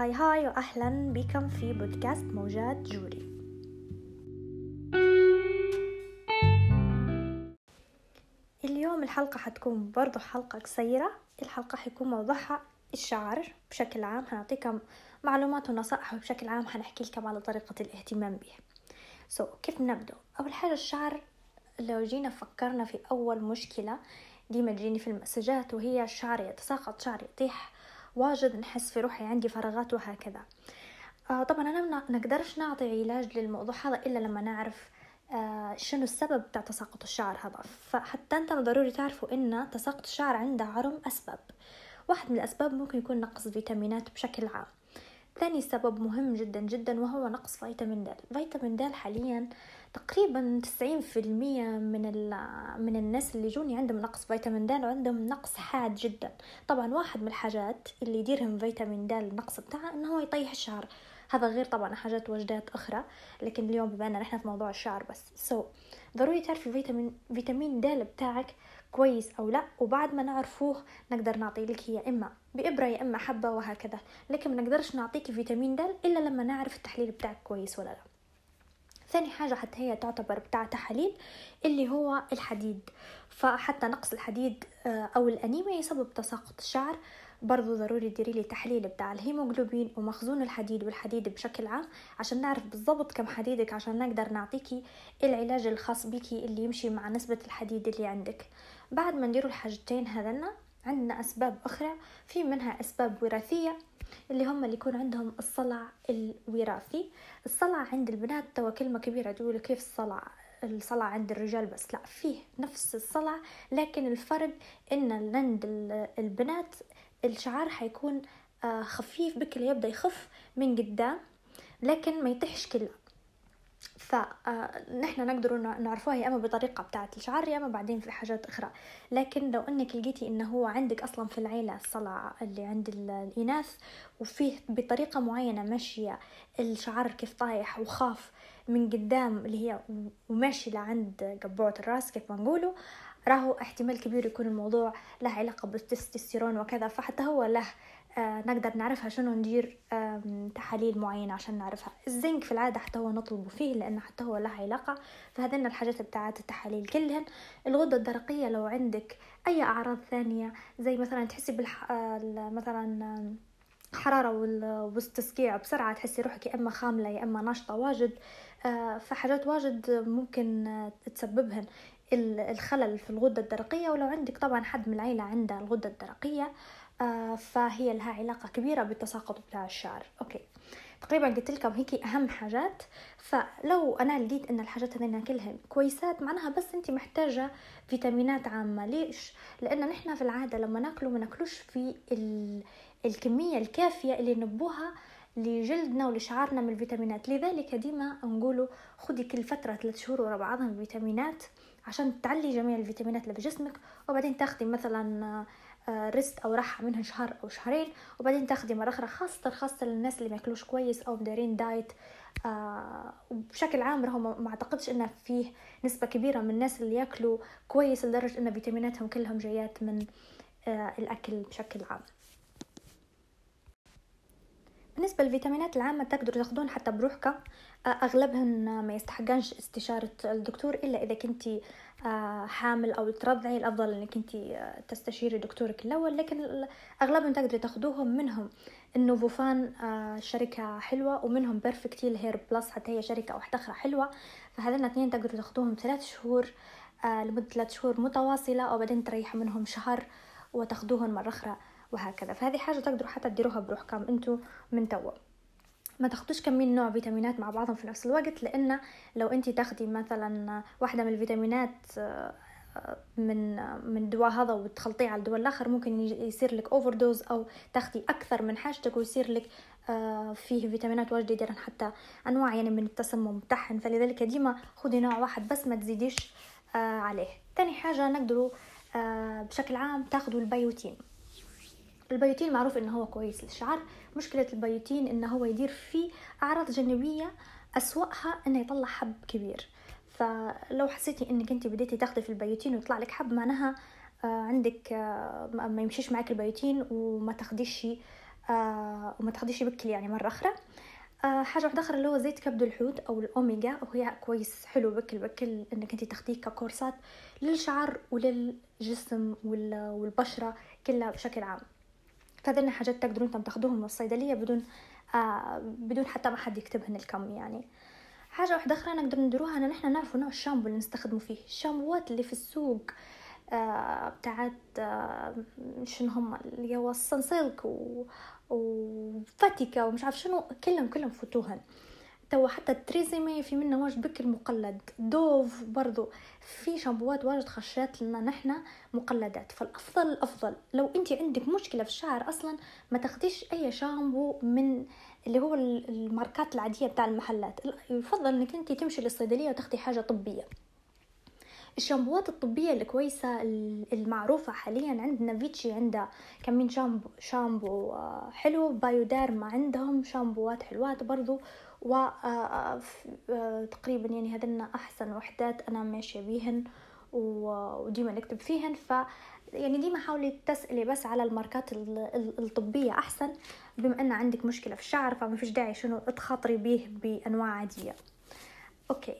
هاي هاي وأهلا بكم في بودكاست موجات جوري. اليوم الحلقة حتكون برضو حلقة قصيرة. الحلقة حيكون موضوعها الشعر بشكل عام. هنعطيكم معلومات ونصائح وبشكل عام حنحكي لكم على طريقة الاهتمام به سو so, كيف نبدأ؟ أول حاجة الشعر لو جينا فكرنا في أول مشكلة ديما تجيني في المسجات وهي الشعر يتساقط شعر يطيح واجد نحس في روحي عندي فراغات وهكذا. آه طبعا أنا ما نقدرش نعطي علاج للموضوع هذا إلا لما نعرف آه شنو السبب بتاع تساقط الشعر هذا. فحتى أنت ضروري تعرفوا إن تساقط الشعر عنده عرم أسباب. واحد من الأسباب ممكن يكون نقص فيتامينات بشكل عام. ثاني سبب مهم جدا جدا وهو نقص فيتامين د فيتامين د حاليا تقريبا 90% من من الناس اللي يجوني عندهم نقص فيتامين د وعندهم نقص حاد جدا. طبعا واحد من الحاجات اللي يديرهم فيتامين د النقص بتاعها إنه هو يطيح الشعر. هذا غير طبعا حاجات وجدات أخرى لكن اليوم بما ان إحنا في موضوع الشعر بس. so so, ضروري تعرفي الفيتامين فيتامين د بتاعك كويس أو لا وبعد ما نعرفوه نقدر نعطي لك يا إما بإبرة يا إما حبة وهكذا. لكن ما نقدرش نعطيك فيتامين د إلا لما نعرف التحليل بتاعك كويس ولا لا. ثاني حاجة حتى هي تعتبر بتاع تحاليل اللي هو الحديد. فحتى نقص الحديد أو الأنيميا يسبب تساقط الشعر. برضو ضروري تديري لي تحليل بتاع الهيموغلوبين ومخزون الحديد والحديد بشكل عام عشان نعرف بالضبط كم حديدك عشان نقدر نعطيكي العلاج الخاص بيكي اللي يمشي مع نسبة الحديد اللي عندك. بعد ما نديروا الحاجتين هذنا عندنا أسباب أخرى. في منها أسباب وراثية اللي هم اللي يكون عندهم الصلع الوراثي. الصلع عند البنات توا كلمة كبيرة تقول كيف الصلع الصلع عند الرجال بس. لا فيه نفس الصلع لكن الفرق إن عند البنات الشعر حيكون خفيف بكل يبدأ يخف من قدام لكن ما يطيحش كله فنحن نقدر نعرفوها يا أما بطريقة بتاعه الشعر يا أما بعدين في حاجات أخرى. لكن لو أنك لقيتي إنه هو عندك أصلا في العيلة الصلع اللي عند الإناث وفيه بطريقة معينة ماشيه الشعر كيف طايح وخاف من قدام اللي هي وماشي لعند قبوعة الرأس كيف ما نقوله راهو احتمال كبير يكون الموضوع له علاقة بالتستوستيرون وكذا. فحتى هو له آه نقدر نعرفها شنو ندير آه تحاليل معينة عشان نعرفها. الزنك في العادة حتى هو نطلبه فيه لأنه حتى هو له علاقة. فهذين الحاجات بتاعت التحاليل كلهن. الغدة الدرقية لو عندك أي أعراض ثانية زي مثلا تحسي بالح... آه مثلا حرارة والتسقيع بسرعة تحسي روحك يا إما خاملة يا إما ناشطة واجد. فحاجات واجد ممكن تسببهن الخلل في الغدة الدرقية. ولو عندك طبعا حد من العيلة عنده الغدة الدرقية فهي لها علاقة كبيرة بالتساقط بتاع الشعر. أوكي. تقريبا قلت لكم هيك أهم حاجات. فلو أنا لقيت إن الحاجات هذين كلهن كويسات معناها بس أنت محتاجة فيتامينات عامة. ليش؟ لأن نحن في العادة لما ناكله ما ناكلوش في الكمية الكافية اللي نبوها لجلدنا ولشعرنا من الفيتامينات. لذلك ديما نقولوا خدي كل فترة ثلاث شهور ورا بعضهم فيتامينات عشان تعلي جميع الفيتامينات اللي في جسمك وبعدين تاخدي مثلا ريست أو راحة منها شهر أو شهرين وبعدين تاخدي مره أخرى خاصة خاصة للناس اللي ما ياكلوش كويس أو مدارين دايت. آه وبشكل عام راهم ما أعتقدش انه فيه نسبة كبيرة من الناس اللي ياكلوا كويس لدرجة إن فيتاميناتهم كلهم جايات من آه الأكل بشكل عام. بالنسبة للفيتامينات العامة تقدروا تاخدون حتى بروحكم. أغلبهن ما يستحقنش استشارة الدكتور إلا إذا كنتي حامل أو ترضعي الأفضل إنك كنتي تستشيري دكتورك الأول لكن أغلبهم تقدري تاخدوهم منهم. النوفوفان شركة حلوة ومنهم Perfectil Hair Plus حتى هي شركة أخرى حلوة. فهذين اثنين تقدروا تاخدوهم ثلاث شهور لمدة ثلاث شهور متواصلة وبعدين تريحوا منهم شهر وتاخدوهم مرة أخرى وهكذا. فهذه حاجة تقدروا حتى تديروها بروحكم انتو من توا ما تاخدوش كمين نوع فيتامينات مع بعضهم في نفس الوقت لأن لو أنت تاخدي مثلا واحدة من الفيتامينات من من دواء هذا وتخلطيه على الدواء الآخر ممكن يصير لك overdose أو تاخدي أكثر من حاجتك ويصير لك فيه فيتامينات واجد يديرن حتى أنواع يعني من التسمم بتاعهن. فلذلك ديما خدي نوع واحد بس ما تزيديش عليه. تاني حاجة نقدروا بشكل عام تاخدوا البيوتين. البيوتين معروف إنه هو كويس للشعر. مشكلة البيوتين إنه هو يدير فيه أعراض جانبية أسوأها إنه يطلع حب كبير. فلو حسيتي إنك أنت بديتي تاخدي في البيوتين ويطلع لك حب معناها عندك ما يمشيش معك البيوتين وما تاخديش آه وما تاخديش بكل يعني مرة أخرى. آه حاجة واحدة أخرى اللي هو زيت كبد الحوت أو الأوميجا وهي كويس حلو بكل بكل إنك أنت تاخديه ككورسات للشعر وللجسم والبشرة كلها بشكل عام. فهذين حاجات تقدروا أنتم تاخدوهم من الصيدلية بدون آه بدون حتى ما حد يكتبهن الكم يعني. حاجة واحدة أخرى نقدر نديروها إن نحن نعرفوا نوع الشامبو اللي نستخدمه فيه. الشامبوات اللي في السوق آه بتاعت آه شنو هم اللي هو ال Sunsilk و... ومش عارف شنو كلهم كلهم فتوهن. توا حتى ال TRESemmé في منه واجد بكل مقلد. Dove برضو. في شامبوات واجد خشات لنا نحنا مقلدات. فالأفضل الأفضل. لو انت عندك مشكلة في الشعر أصلا ما تاخديش أي شامبو من اللي هو الماركات العادية بتاع المحلات. يفضل إنك انت تمشي للصيدلية وتاخدي حاجة طبية. الشامبوات الطبية الكويسة المعروفة حاليا عندنا. فيتشي عندها كمين شامبو شامبو آه، حلو. بايوديرما عندهم شامبوات حلوات برضو. و آه، آه، تقريبا يعني هذنا أحسن وحدات أنا ماشية بيهن وديما نكتب فيهن. ف يعني ديما حاولي تسألي بس على الماركات الطبية أحسن بما أن عندك مشكلة في الشعر فما فيش داعي شنو تخاطري به بأنواع عادية. أوكي.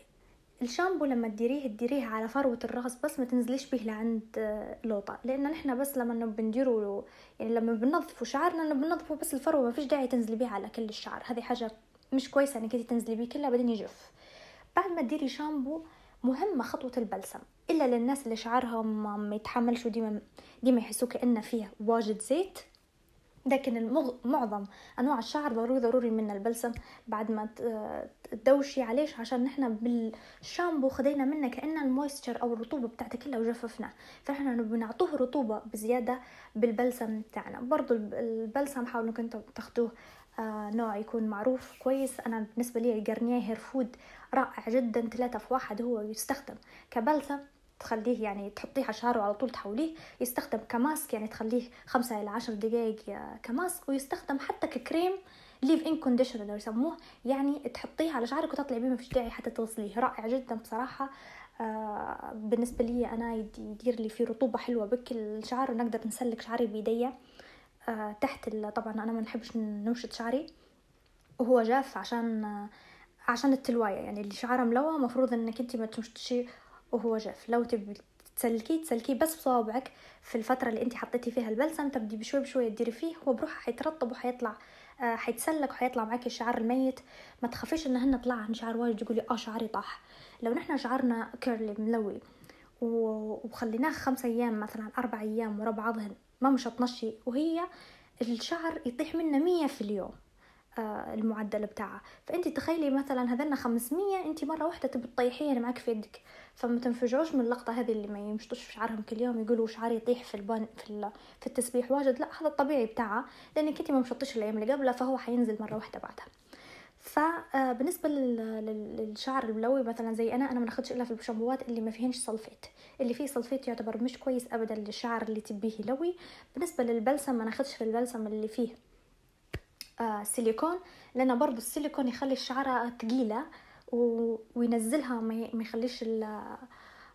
الشامبو لما تديريه تديريه على فروة الرأس بس ما تنزليش به لعند آه، لوطة. لأن نحنا بس لما بنديرو يعني لما بنظفوا شعرنا بنظفوا بس الفروة ما فيش داعي تنزلي بيه على كل الشعر. هذه حاجة مش كويسة إنك انتي تنزلي بيه كلها بعدين يجف. بعد ما تديري شامبو مهمة خطوة البلسم. إلا للناس اللي شعرهم ما يتحملش ديما ديما يحسوا كأن فيه واجد زيت. لكن المغ... معظم أنواع الشعر ضروري ضروري من البلسم بعد ما تدوشي عليش عشان نحنا بالشامبو خدينا منه كأن ال moisture أو الرطوبة بتاعته كلها وجففنا. فإحنا بنعطوه رطوبة بزيادة بالبلسم تاعنا برضو البلسم حاولوا إنكم تاخدوه نوع يكون معروف كويس. أنا بالنسبة لي ال Garnier Hair Food رائع جدا ثلاثة في واحد هو يستخدم كبلسم تخليه يعني تحطيه على شعره على طول تحوليه. يستخدم ك mask يعني تخليه خمسة إلى عشر دقايق ك mask. ويستخدم حتى ككريم leave-in conditioner يسموه. يعني تحطيه على شعرك وتطلعي بيه ما فيش داعي حتى تغسليه رائع جدا بصراحة. آه بالنسبة لي أنا يدير لي فيه رطوبة حلوة بكل الشعر ونقدر نسلك شعري بيديا آه تحت طبعا أنا ما نحبش نمشط شعري وهو جاف عشان آه عشان التلواية يعني اللي شعره ملوى مفروض إنك انت ما تمشطشي وهو جاف. لو تبي تسلكيه تسلكيه بس بصوابعك في الفترة اللي انت حطيتي فيها البلسم. تبدي بشوي بشوي تديري فيه هو بروحه حيترطب وحيطلع آه حيتسلك وحيطلع معاكي الشعر الميت. ما تخافيش إن هن طلع عن شعر واجد تقولي آه شعري طاح. لو نحنا شعرنا كيرلي ملوي وخليناه خمسة أيام مثلا أربع أيام ورا بعضهن ما مشطنشي وهي الشعر يطيح منه مية في اليوم آه، المعدل بتاعها. فأنت تخيلي مثلا هذنا 500 أنت مرة واحدة تبي تطيحين معك في يدك. فما تنفجعوش من اللقطة هذه اللي ما يمشطوش في شعرهم كل يوم يقولوا شعري يطيح في البان في, في التسبيح واجد. لا هذا الطبيعي بتاعها لأنك أنت ما مشطيش الأيام اللي قبلها فهو حينزل مرة واحدة بعدها. فبالنسبه آه، للشعر الملوي مثلا زي أنا أنا ما ناخدش إلا في الشامبوات اللي ما فيهنش سلفيت. اللي فيه سلفيت يعتبر مش كويس ابدا للشعر اللي تبيه يلوي. بالنسبة للبلسم ما ناخدش في البلسم اللي فيه آه سيليكون لأن برضو السيليكون يخلي الشعرة ثقيله وينزلها ما يخليش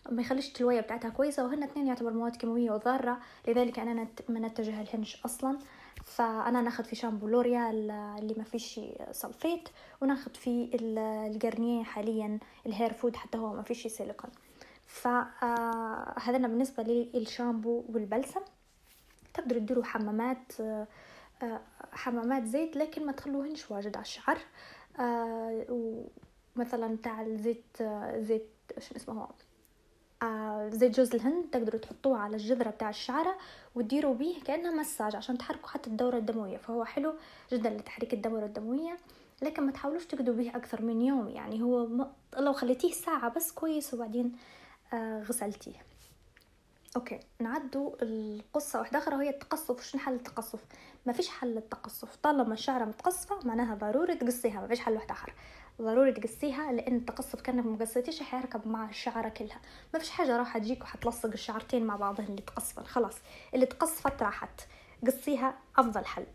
ما يخليش التلوية بتاعتها كويسة. وهن اثنين يعتبر مواد كيماويه وضارة لذلك أنا ما نتجه لهنش أصلا. فأنا ناخذ في شامبو لوريال اللي ما فيش sulfate وناخذ في ال Garnier حاليا ال Hair Food حتى هو ما فيش سيليكون. فهذا بالنسبة للشامبو والبلسم. تقدروا تديروا حمامات حمامات زيت لكن ما تخلوهنش واجد على الشعر. آه، ومثلا تاع الزيت زيت شو اسمه آه زيت جوز الهند تقدروا تحطوه على الجذرة بتاع الشعرة وتديروا بيه كأنها مساج عشان تحركوا حتى الدورة الدموية. فهو حلو جدا لتحريك الدورة الدموية لكن ما تحاولوش تقعدوا به أكثر من يوم. يعني هو م... لو خليتيه ساعة بس كويس وبعدين آه غسلتيه. أوكي نعدوا القصة. واحدة أخرى وهي التقصف. شنو حل التقصف؟ ما فيش حل للتقصف. طالما الشعرة متقصفة معناها ضروري تقصيها ما فيش حل واحد آخر. ضروري تقصيها لأن التقصف كأنك مقصيتيش حيركب مع الشعرة كلها. ما فيش حاجة راح تجيك وحتلصق الشعرتين مع بعضهن اللي تقصفن. خلاص اللي تقصفت راحت. قصيها أفضل حل.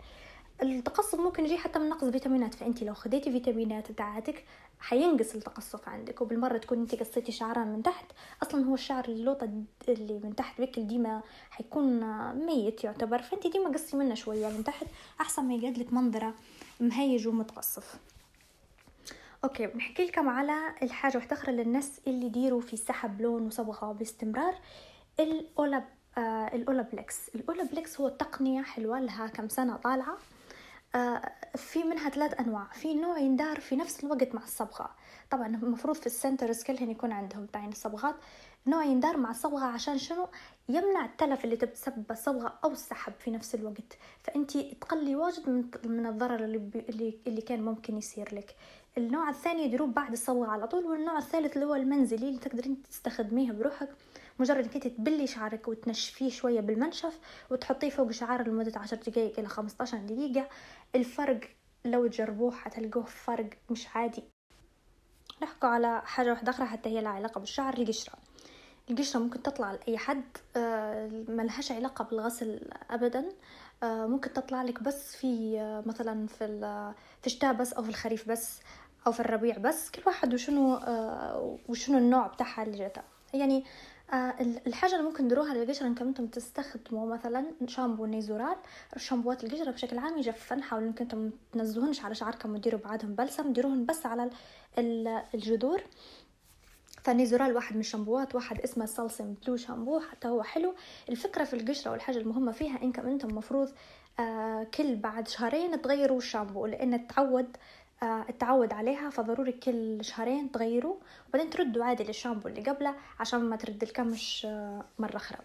التقصف ممكن يجي حتى من نقص فيتامينات. فأنت لو خديتي فيتامينات بتاعتك حينقص التقصف عندك. وبالمرة تكون أنت قصيتي شعرها من تحت أصلا هو الشعر اللوطه اللي من تحت بكل ديما حيكون ميت يعتبر. فأنت ديما قصي منه شوية من تحت أحسن ما يقعد لك منظرة مهيج ومتقصف. أوكي بنحكي لكم على الحاجة واحدة أخرى للناس اللي يديروا في سحب لون وصبغة باستمرار ال Olap آه ال Olaplex ال Olaplex هو تقنية حلوة لها كم سنة طالعة. آه في منها ثلاث أنواع. في نوع يندار في نفس الوقت مع الصبغة. طبعا المفروض في السنترز كلهن يكون عندهم تعين الصبغات. نوع يندار مع الصبغة عشان شنو؟ يمنع التلف اللي تتسبب الصبغة أو السحب في نفس الوقت. فأنت تقلي واجد من, من الضرر اللي, اللي, اللي كان ممكن يصير لك. النوع الثاني يديروه بعد الصبغة على طول والنوع الثالث اللي هو المنزلي اللي تقدرين تستخدميه بروحك. مجرد انك تبلي شعرك وتنشفيه شوية بالمنشف وتحطيه فوق شعر لمدة عشر دقايق إلى خمسة دقيقة. الفرق لو تجربوه حتلقوه فرق مش عادي. نحكوا على حاجة واحدة أخرى حتى هي لها علاقة بالشعر القشرة. القشرة ممكن تطلع لأي حد آه، ملهاش علاقة بالغسل أبدا. آه، ممكن تطلع لك بس في آه، مثلا في في الشتاء بس أو في الخريف بس. أو في الربيع بس كل واحد وشنو وشنو النوع بتاعها اللي جاتها. يعني الحاجة اللي ممكن تديروها للقشرة إنكم أنتم تستخدموا مثلا شامبو Nizoral. شامبوات القشرة بشكل عام يجفن حاولوا إنكم أنتم تنزلوهنش على شعركم وديروا بعدهم بلسم ديروهن بس على الجذور. ف Nizoral واحد من الشامبوات واحد اسمه Selsun Blue شامبو حتى هو حلو. الفكرة في القشرة والحاجة المهمة فيها إنكم أنتم مفروض آه كل بعد شهرين تغيروا الشامبو لأن تعود آه التعود عليها فضروري كل شهرين تغيروا وبعدين تردوا عادي للشامبو اللي قبله عشان ما ترد الكمش آه مرة أخرى.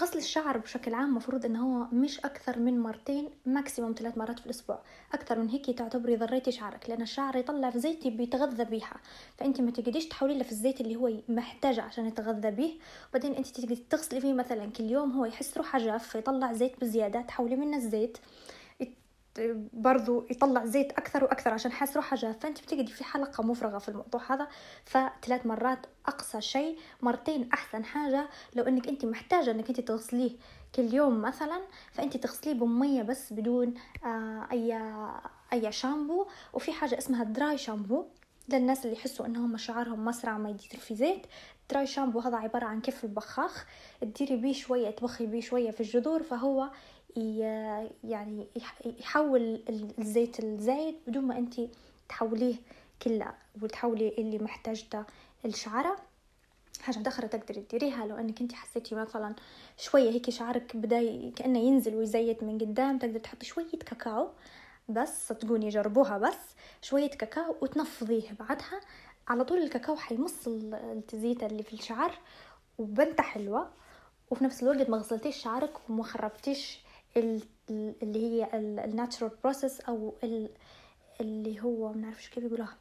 غسل الشعر بشكل عام مفروض إنه هو مش أكثر من مرتين ماكسيموم ثلاث مرات في الأسبوع. أكثر من هيك تعتبري ضريتي شعرك لأن الشعر يطلع في زيت بيتغذى بيها. فأنت ما تقدريش تحولي له في الزيت اللي هو محتاجه عشان يتغذى به وبعدين أنت تقدري تغسلي فيه مثلا كل يوم هو يحس روحه جاف فيطلع زيت بزيادة تحولي منه الزيت. برضو يطلع زيت أكثر وأكثر عشان حاس روحه جاف فانت بتقعدي في حلقة مفرغة في الموضوع هذا فثلاث مرات أقصى شيء مرتين أحسن حاجة. لو إنك أنت محتاجة إنك أنت تغسليه كل يوم مثلا فأنت تغسليه بمية بس بدون آه أي أي شامبو. وفي حاجة اسمها dry shampoo للناس اللي يحسوا إنهم شعرهم مسرع ما يدير في زيت. dry shampoo هذا عبارة عن كف البخاخ. تديري بيه شوية تبخي بيه شوية في الجذور فهو يعني يحول الزيت الزايد بدون ما انت تحوليه كلة وتحولي اللي محتاجته الشعرة حاجة متأخرة تقدري تديريها لو انك انت حسيتي مثلا شوية هيك شعرك بدأ كأنه ينزل ويزيت من قدام تقدر تحطي شوية كاكاو بس صدقوني جربوها بس شوية كاكاو وتنفضيه بعدها. على طول الكاكاو حيمص التزييته اللي في الشعر وبنته حلوة وفي نفس الوقت ما غسلتيش شعرك وما خربتيش اللي هي ال natural process أو اللي هو ما نعرفش كيف يقولوها.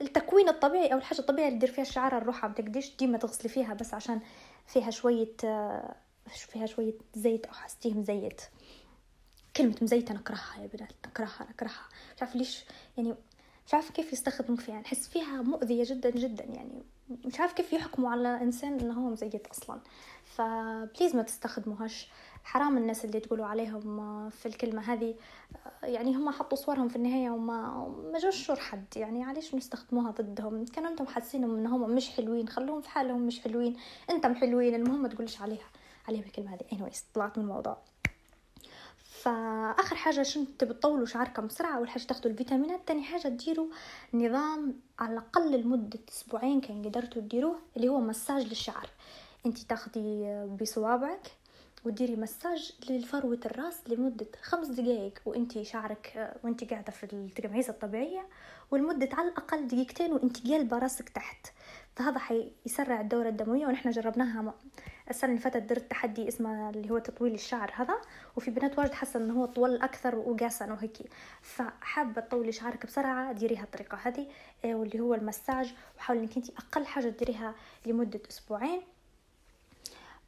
التكوين الطبيعي أو الحاجة الطبيعية اللي دير فيها الشعر الروحة. ما تقديش ديما تغسلي فيها بس عشان فيها شوية فيها شوية زيت. أو حستيه مزيت كلمة مزيتة نكرهها يا بنات. نكرهها نكرهها مش عارفة ليش يعني مش عارفة كيف يستخدموا فيها. نحس فيها مؤذية جدا جدا. يعني مش عارفة كيف يحكموا على إنسان إنه هو مزيت أصلا. فبليز ما تستخدموهاش. حرام الناس اللي تقولوا عليهم في الكلمة هذه. يعني هم حطوا صورهم في النهاية وما ما جوش حد. يعني علاش نستخدموها ضدهم؟ كانوا أنتم حاسين انهم مش حلوين خلوهم في حالهم مش حلوين. أنتم حلوين المهم ما تقولش عليها عليهم الكلمة هذه. Anyways طلعت من الموضوع. فآخر حاجة عشان تطولوا شعركم بسرعة؟ أول حاجة تاخذوا الفيتامينات. تاني حاجة تديروا نظام على الأقل لمدة أسبوعين كان قدرتوا تديروه اللي هو مساج للشعر. أنت تاخدي بصوابعك وديري مساج لفروة الراس لمدة خمس دقايق وانتي شعرك وانتي قاعدة في التجميزة الطبيعية ولمدة على الأقل دقيقتين وانتي قلبة راسك تحت. فهذا حيسرع الدورة الدموية ونحن جربناها السنة اللي فاتت درت تحدي اسمه اللي هو تطويل الشعر هذا وفي بنات واجد حاسة إنه هو طول أكثر وقاسن وهيك فحابة تطولي شعرك بسرعة ديريها الطريقة هذه آه، واللي هو المساج وحاولي إنك إنتي أقل حاجة تديريها لمدة أسبوعين.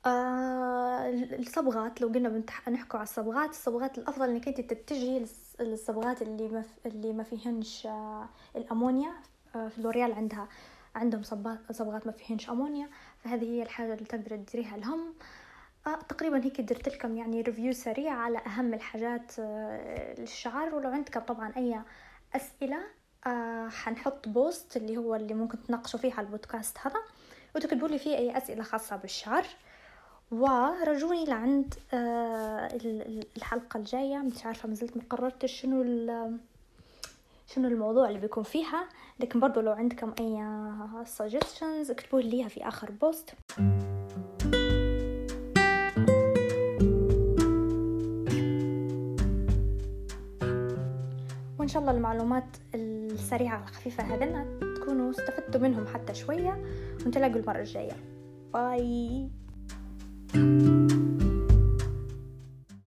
آه الصبغات لو قلنا بنتح... نحكوا على الصبغات الصبغات الأفضل إنك أنت تتجهي للصبغات اللي ما. اللي ما فيهنش آه الأمونيا آه في لوريال عندها عندهم صبغات ما فيهنش أمونيا فهذه هي الحاجة اللي تقدر تديريها لهم. آه تقريبا هيك درت لكم يعني ريفيو سريع على أهم الحاجات آه للشعر. ولو عندكم طبعا أي أسئلة آه حنحط post اللي هو اللي ممكن تناقشوا فيه على البودكاست هذا. وتكتبوا لي فيه أي أسئلة خاصة بالشعر. ورجوني لعند آه الحلقة الجاية. مش عارفة مازلت مقررتش شنو شنو الموضوع اللي بيكون فيها. لكن برضو لو عندكم أي suggestions اكتبوا لي في آخر post وإن شاء الله المعلومات السريعة الخفيفة هذنا تكونوا استفدتوا منهم حتى شوية. ونتلاقوا المرة الجاية. باي Música